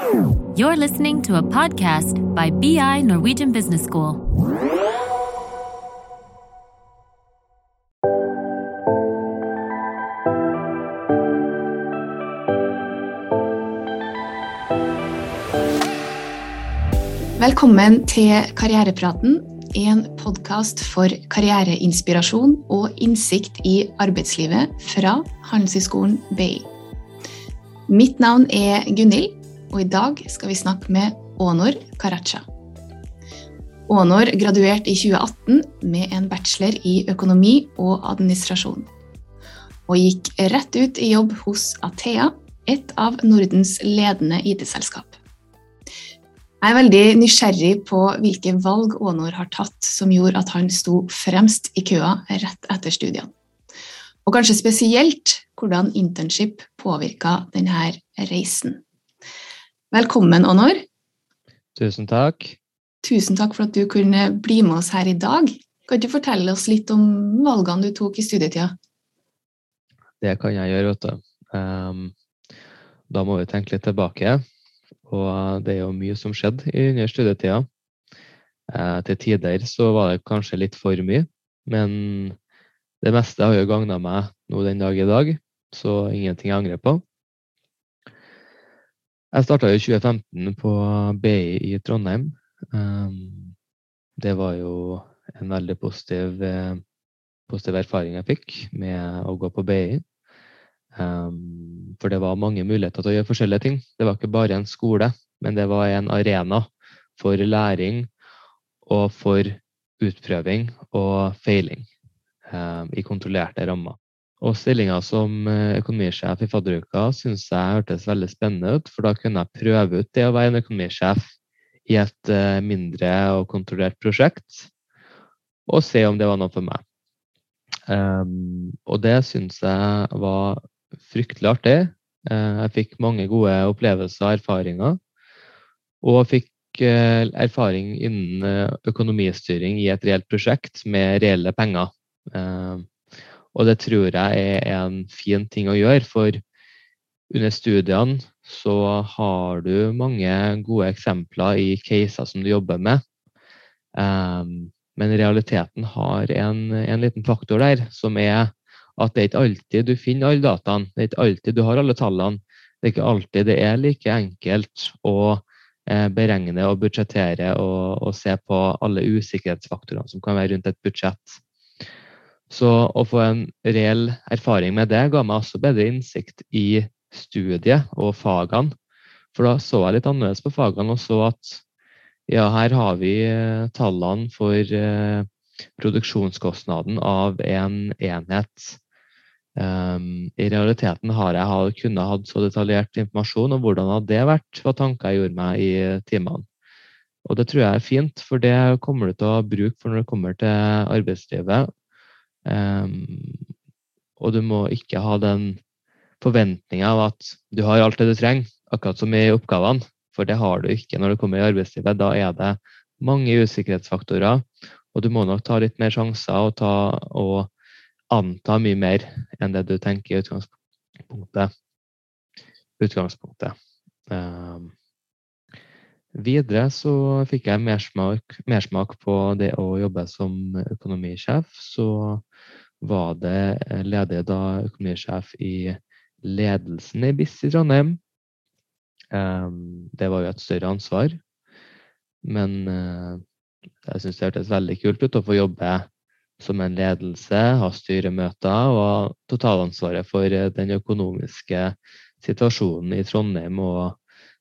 You're listening to a podcast by BI Norwegian Business School. Velkommen til Karrierepraten, en podkast for karriereinspirasjon og innsikt i arbeidslivet fra Handelshøyskolen BI. Mitt navn er Gunhild, og i dag skal vi snakke med Onor Karacha. Onor graduerte i 2018 med en bachelor i økonomi og administrasjon, og gikk rett ut i jobb hos Athea, et av Nordens ledende IT-selskap. Jeg er veldig nysgjerrig på hvilke valg Ånor har tatt som gjorde at han sto fremst i køa rett etter studiene. Og kanskje spesielt hvordan internship påvirka denne reisen. Velkommen, Honor. Tusen takk. Tusen takk for at du kunne bli med oss her i dag. Kan du fortelle oss litt om valgene du tok i studietida? Det kan jeg gjøre, vet du. Um, da må vi tenke litt tilbake. Og det er jo mye som skjedde under studietida. Uh, til tider så var det kanskje litt for mye, men det meste har jo gagna meg nå den dag i dag, så ingenting jeg angrer på. Jeg starta i 2015 på BI i Trondheim. Um, det var jo en veldig positiv, positiv erfaring jeg fikk med å gå på BI. Um, for det var mange muligheter til å gjøre forskjellige ting. Det var ikke bare en skole, men det var en arena for læring og for utprøving og feiling um, i kontrollerte rammer. Og stillinga som eh, økonomisjef i fadderuka syns jeg hørtes veldig spennende ut, for da kunne jeg prøve ut det å være en økonomisjef i et uh, mindre og kontrollert prosjekt, og se om det var noe for meg. Um, og det syns jeg var fryktelig artig. Uh, jeg fikk mange gode opplevelser og erfaringer. Og fikk uh, erfaring innen eh, økonomistyring i et reelt prosjekt med reelle penger. Og det tror jeg er en fin ting å gjøre, for under studiene så har du mange gode eksempler i caser som du jobber med. Men realiteten har en, en liten faktor der som er at det er ikke alltid du finner alle dataene, det er ikke alltid du har alle tallene. Det er ikke alltid det er like enkelt å eh, beregne og budsjettere og, og, se på alle usikkerhetsfaktorene som kan være rundt et budsjett. Så å få en reell erfaring med det ga meg også bedre innsikt i studiet og fagene. For da så jeg litt annerledes på fagene og så at ja, her har vi eh, tallene for eh, produksjonskostnaden av en enhet Um, I realiteten har jeg kunnet hatt så detaljert informasjon om hvordan hadde det vært, hva tanker jeg gjorde meg i timene. Og det tror jeg er fint, for det kommer du til å bruke for når det kommer til arbeidslivet. Um, og du må ikke ha den forventninga av at du har alt det du trenger, akkurat som i oppgavene. For det har du ikke når du kommer i arbeidslivet. Da er det mange usikkerhetsfaktorer, og du må nok ta litt mer sjanser og, ta, og anta mye mer enn det du tenker i utgangspunktet. utgangspunktet. Um, videre så fikk jeg mersmak, mersmak på det å jobbe som økonomisjef. Så var det ledig da økonomisjef i ledelsen i BIS i Trondheim. Um, det var jo et større ansvar. Men uh, jeg syns det hørtes veldig kult ut å få jobbe som en ledelse, ha styremøter og totalansvaret for eh, den økonomiske situasjonen i Trondheim og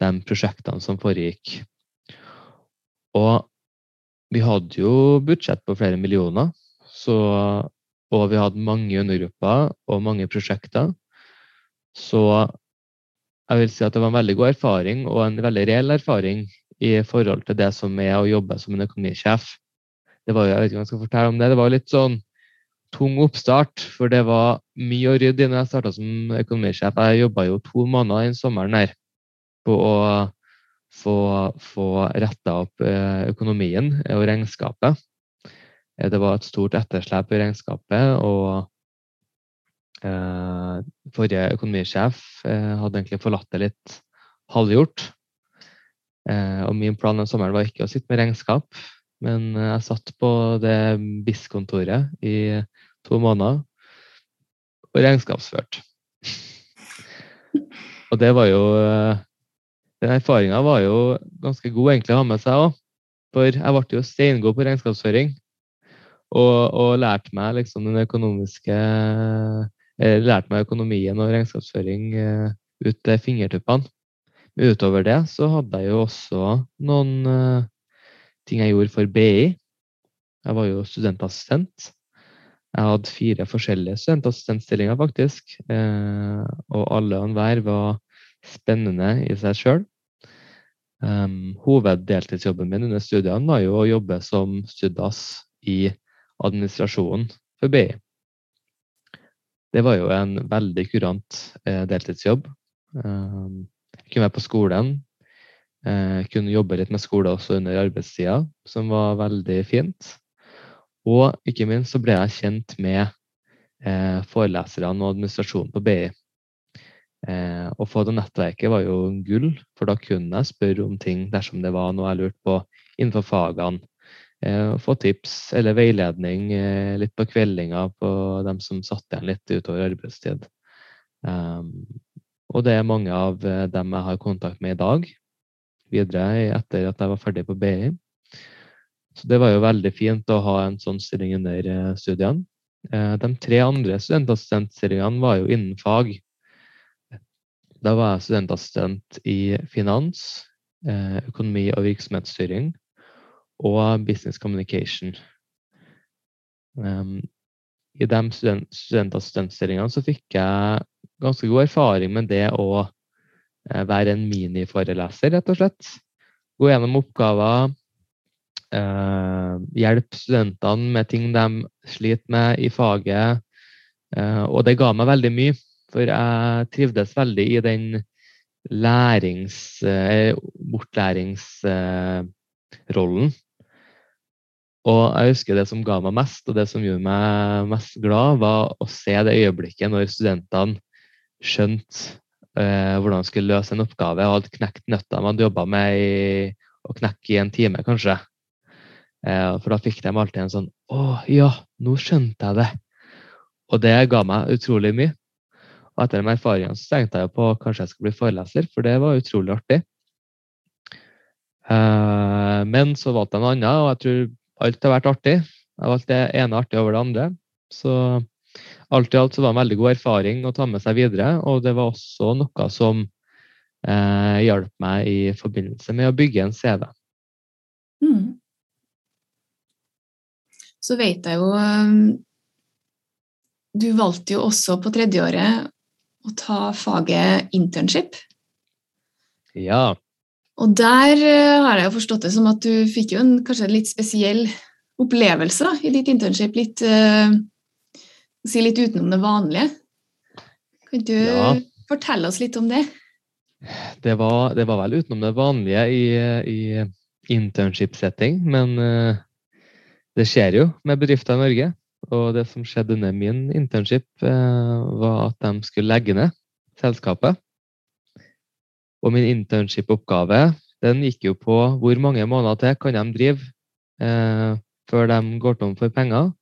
de prosjektene som foregikk. Og vi hadde jo budsjett på flere millioner, så, og vi hadde mange undergrupper og mange prosjekter. Så jeg vil si at det var en veldig god erfaring og en veldig reell erfaring i forhold til det som er å jobbe som en økonomisjef det var, jeg vet ikke om jeg skal fortelle om det, det var litt sånn tung oppstart. For det var mye å rydde i når jeg starta som økonomisjef. Jeg jobba jo to måneder den sommeren her på å få, få retta opp eh, økonomien og regnskapet. Eh, det var et stort etterslep i regnskapet, og eh, forrige økonomisjef eh, hadde egentlig forlatt det litt halvgjort. Eh, og min plan den sommeren var ikke å sitte med regnskap, men jeg satt på det BIS-kontoret i to måneder og regnskapsført. og det var jo Den erfaringa var jo ganske god egentlig å ha med seg òg. For jeg ble jo steingod på regnskapsføring. Og, og lærte meg liksom den økonomiske eh, Lærte meg økonomien og regnskapsføring eh, ut til fingertuppene. Men utover det så hadde jeg jo også noen ting jeg gjorde for BI. Jeg var jo studentassistent. Jeg hadde fire forskjellige studentassistentstillinger, faktisk. Uh, og alle og enhver var spennende i seg sjøl. Um, hoveddeltidsjobben min under studiene var jo å jobbe som studas i administrasjonen for BI. Det var jo en veldig kurant eh, deltidsjobb. Jeg kunne være på skolen. Jeg kunne jobbe litt med skole også under arbeidstida, som var veldig fint. Og ikke minst så ble jeg kjent med eh, foreleserne og administrasjonen på BI. Eh, å få det nettverket var jo gull, for da kunne jeg spørre om ting dersom det var noe jeg lurte på innenfor fagene. Eh, få tips eller veiledning eh, litt på kveldinga på dem som satt igjen litt utover arbeidstid. Um, og det er mange av eh, dem jeg har kontakt med i dag, videre etter at jeg var ferdig på BI. Så det var jo veldig fint å ha en sånn stilling under studiene. De tre andre studentassistentstillingene var jo innen fag. Da var jeg studentassistent i finans, økonomi og virksomhetsstyring og business communication. Um, I de student studentstillingene så fikk jeg ganske god erfaring med det å eh, være en miniforeleser, rett og slett. Gå gjennom oppgaver, Uh, hjelpe studentene med ting de sliter med i faget. Uh, og det ga meg veldig mye. For jeg trivdes veldig i den lærings, uh, bortlæringsrollen. Og jeg husker det som ga meg mest, og det som gjorde meg mest glad, var å se det øyeblikket når studentene skjønte eh, hvordan de skulle løse en oppgave og hadde knekt nøtta de hadde jobba med i, å knekke i en time, kanskje. Eh, for da fikk de alltid en sånn Å, ja, nå skjønte jeg det. Og det ga meg utrolig mye. Og etter de erfaringene så tenkte jeg på kanskje jeg skulle bli foreleser, for det var utrolig artig. Eh, men så valgte jeg noe annet, og jeg tror alt har vært artig. Jeg valgte det ene artig over det andre. Så alt i alt så var det en veldig god erfaring å ta med seg videre, og det var også noe som eh, hjalp meg i forbindelse med å bygge en CV. Mm. Så vet jeg jo um, Du valgte jo også på tredjeåret å ta faget internship. Ja. Og der uh, har jeg jo forstått det som at du fikk jo en kanskje en litt spesiell opplevelse da, i ditt internship. Litt, uh, si litt utenom det vanlige. Kan du ja. fortelle oss litt om det? Det var, det var vel utenom det vanlige i, i internship-setting, men uh, det skjer jo med bedrifter i Norge. Og det som skjedde under min internship, uh, var at de skulle legge ned selskapet. Og min internship-oppgave den gikk jo på hvor mange måneder til kan de drive eh, før de går tom for penger,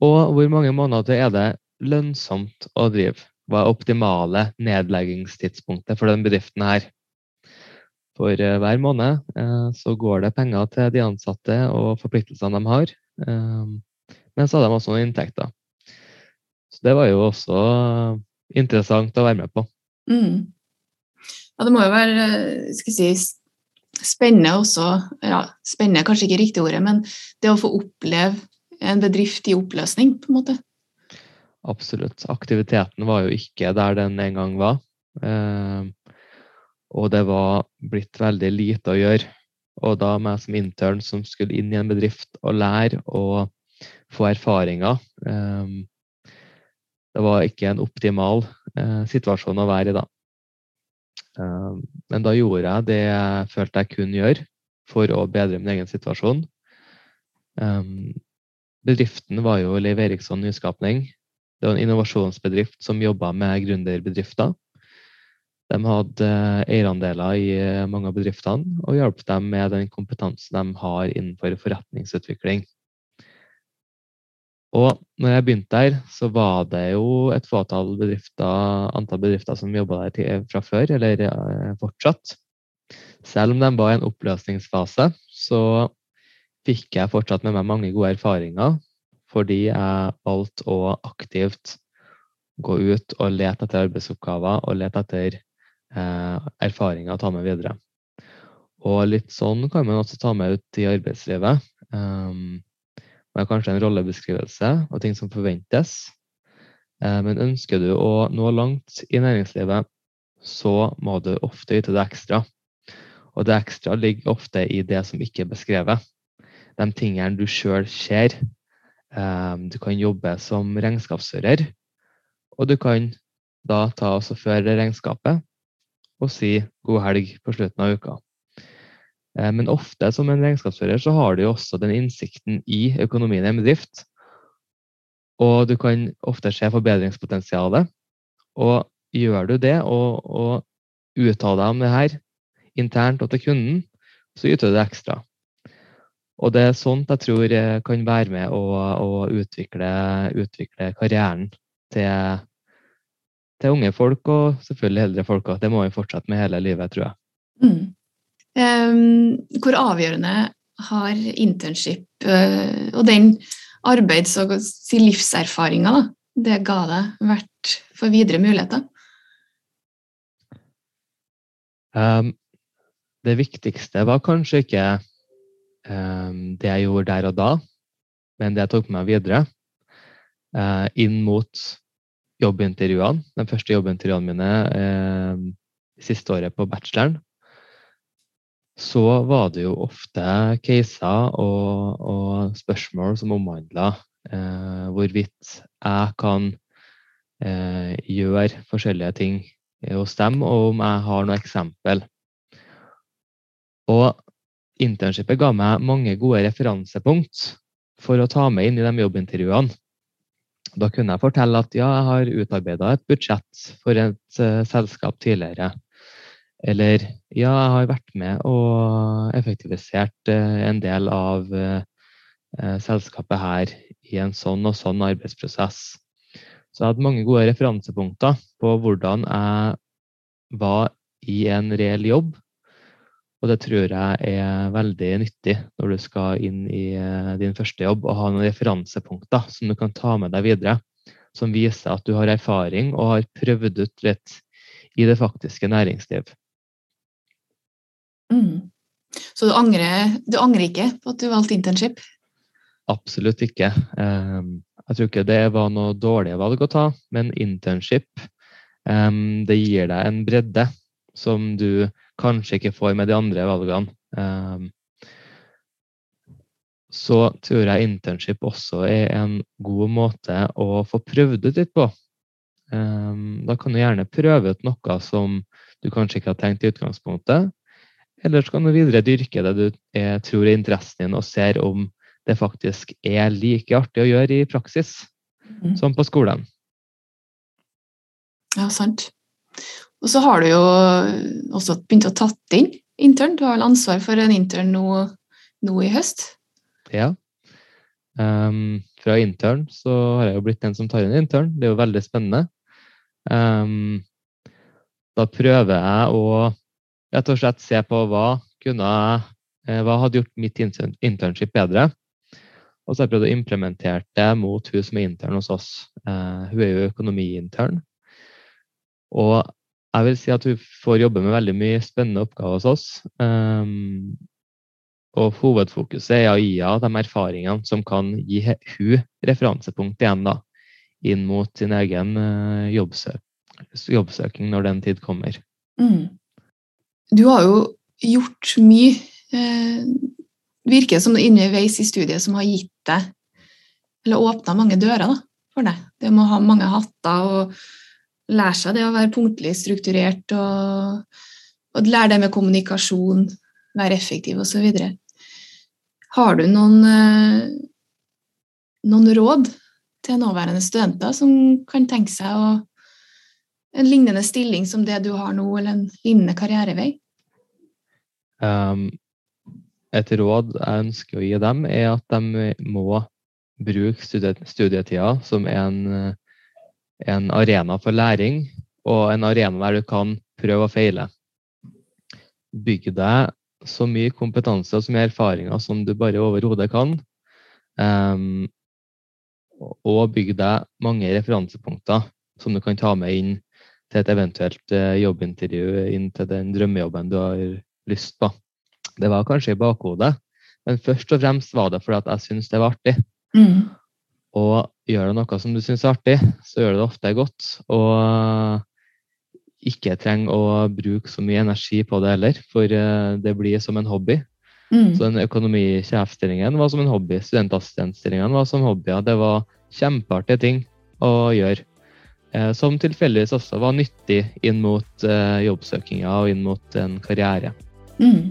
og hvor mange måneder til er det lønnsomt å drive. Hva er optimale nedleggingstidspunktet for den bedriften her? For eh, hver måned eh, så går det penger til de ansatte og forpliktelsene de har. Eh, men så har de også noen inntekter. Så det var jo også interessant å være med på. Mm. Ja, det må jo være skal si, spennende også ja, Spennende er kanskje ikke riktig ordet, men det å få oppleve en bedrift i oppløsning, på en måte. Absolutt. Aktiviteten var jo ikke der den en gang var. Eh, og det var blitt veldig lite å gjøre. Og da meg som intern som skulle inn i en bedrift og lære og få erfaringer. Ehm, det var ikke en optimal eh, situasjon å være i da. Ehm, men da gjorde jeg det jeg følte jeg kunne gjøre for å bedre min egen situasjon. Ehm, bedriften var jo Leiv Eriksson Nyskapning. Det var en innovasjonsbedrift som jobba med gründerbedrifter. De hadde eierandeler i mange av bedriftene og hjalp dem med den kompetansen de har innenfor forretningsutvikling. Og når jeg begynte der, så var det jo et fåtall bedrifter, antall bedrifter som jobba der fra før, eller eh, fortsatt. Selv om de var i en oppløsningsfase, så fikk jeg fortsatt med meg mange gode erfaringer fordi jeg valgte å aktivt gå ut og lete etter arbeidsoppgaver og lete etter eh, erfaringer å ta med videre. Og litt sånn kan man også ta med ut i arbeidslivet. Um, med kanskje en rollebeskrivelse og ting som forventes. Eh, men ønsker du å nå langt i næringslivet, så må du ofte yte det ekstra. Og det ekstra ligger ofte i det som ikke er beskrevet. De tingene du sjøl ser. Eh, du kan jobbe som regnskapsfører, og du kan da ta og føre regnskapet og si god helg på slutten av uka. Eh, men ofte som en regnskapsfører så har du jo også den innsikten i økonomien i en bedrift. Og du kan ofte se forbedringspotensialet. Og gjør du det og, og uttaler deg om det her internt og til kunden, så yter du det ekstra. Og det er sånt jeg tror kan være med å, å utvikle, utvikle, karrieren til, til, unge folk, og selvfølgelig eldre folk Og Det må vi fortsette med hele livet, tror jeg. Mm. Um, hvor avgjørende har internship uh, og den arbeids- og si, livserfaringa det ga deg, vært for videre muligheter? Um, det viktigste var kanskje ikke um, det jeg gjorde der og da, men det jeg tok med meg videre. Uh, inn mot jobbintervjuene. De første jobbintervjuene mine uh, siste året på bacheloren så var det jo ofte caser og, og spørsmål som omhandla eh, hvorvidt jeg kan eh, gjøre forskjellige ting hos dem, og om jeg har noe eksempel. Og internshipet ga meg mange gode referansepunkt for å ta med inn i de jobbintervjuene. Da kunne jeg fortelle at ja, jeg har utarbeida et budsjett for et uh, selskap tidligere. Eller ja, jeg har vært med og effektivisert eh, en del av eh, eh, selskapet her i en sånn og sånn arbeidsprosess. Så jeg hadde mange gode referansepunkter på hvordan jeg var i en reell jobb. Og det tror jeg er veldig nyttig når du skal inn i din første jobb og ha noen referansepunkter som du kan ta med deg videre. Som viser at du har erfaring og har prøvd ut litt i det faktiske næringsliv. Mm. Så du angrer, du angrer, ikke på at du valgte internship? Absolutt ikke. Jeg tror ikke det var noe dårlig valg å ta, men internship det gir deg en bredde som du kanskje ikke får med de andre valgene. Så tror jeg internship også er en god måte å få prøvd ut litt på. Da kan du gjerne prøve ut noe som du kanskje ikke har tenkt i utgangspunktet, eller så kan du videre dyrke det du er, tror er interessen din, og ser om det faktisk er like artig å gjøre i praksis mm. som på skolen. Ja, sant. Og så har du jo også begynt å tatt inn intern. Du har vel ansvar for en intern nå, nå i høst? Ja. Um, fra intern så har jeg jo blitt den som tar inn intern. Det er jo veldig spennende. Um, da prøver jeg å rett og slett se på hva kunne eh, hva hadde gjort mitt internship bedre. Og så har jeg prøvd å implementere det mot hun som er intern hos oss. Uh, hun er jo økonomiintern. Og jeg vil si at hun får jobbe med veldig mye spennende oppgaver hos oss. Um, og hovedfokuset er å gi henne de erfaringene som kan gi hun referansepunkt igjen da, inn mot sin egen jobbsøk jobbsøking når den tid kommer. Mm. Du har jo gjort mye. Eh, virker som det underveis i studiet som har gitt deg Eller åpna mange dører da, for deg. Det med å ha mange hatter og lære seg det å være punktlig strukturert og, og lære det med kommunikasjon, være effektiv osv. Har du noen, eh, noen råd til nåværende studenter som kan tenke seg å en lignende stilling som det du har nå, eller en lignende karrierevei? Um, et råd jeg ønsker å gi dem, er at de må bruke studietida som en, en arena for læring, og en arena der du kan prøve og feile. Bygg deg så mye kompetanse og så mye erfaringer som du bare overhodet kan. Um, og bygg deg mange referansepunkter som du kan ta med inn til et eventuelt uh, jobbintervju, inn til den drømmejobben du har lyst på. Det var kanskje i bakhodet, men først og fremst var det fordi at jeg syntes det var artig. Mm. Og gjør du noe som du syns er artig, så gjør du det ofte godt. Og ikke trenger å bruke så mye energi på det heller, for eh, det blir som en hobby. Mm. Så den økonomisjefstillingen var som en hobby. Studentassistentstillingen var som hobbyer. Det var kjempeartige ting å gjøre. Eh, som tilfeldigvis også var nyttig inn mot eh, jobbsøkinga og inn mot en karriere. Mm.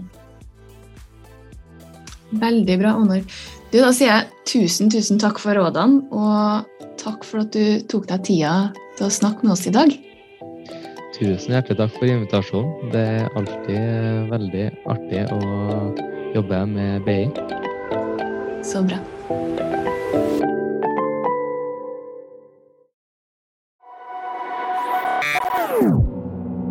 Veldig bra, Honor. Du, da sier jeg tusen, tusen takk for rådene, og takk for at du tok deg tida til å snakke med oss i dag. Tusen hjertelig takk for invitasjonen. Det er alltid eh, veldig artig å jobbe med BI. Så bra.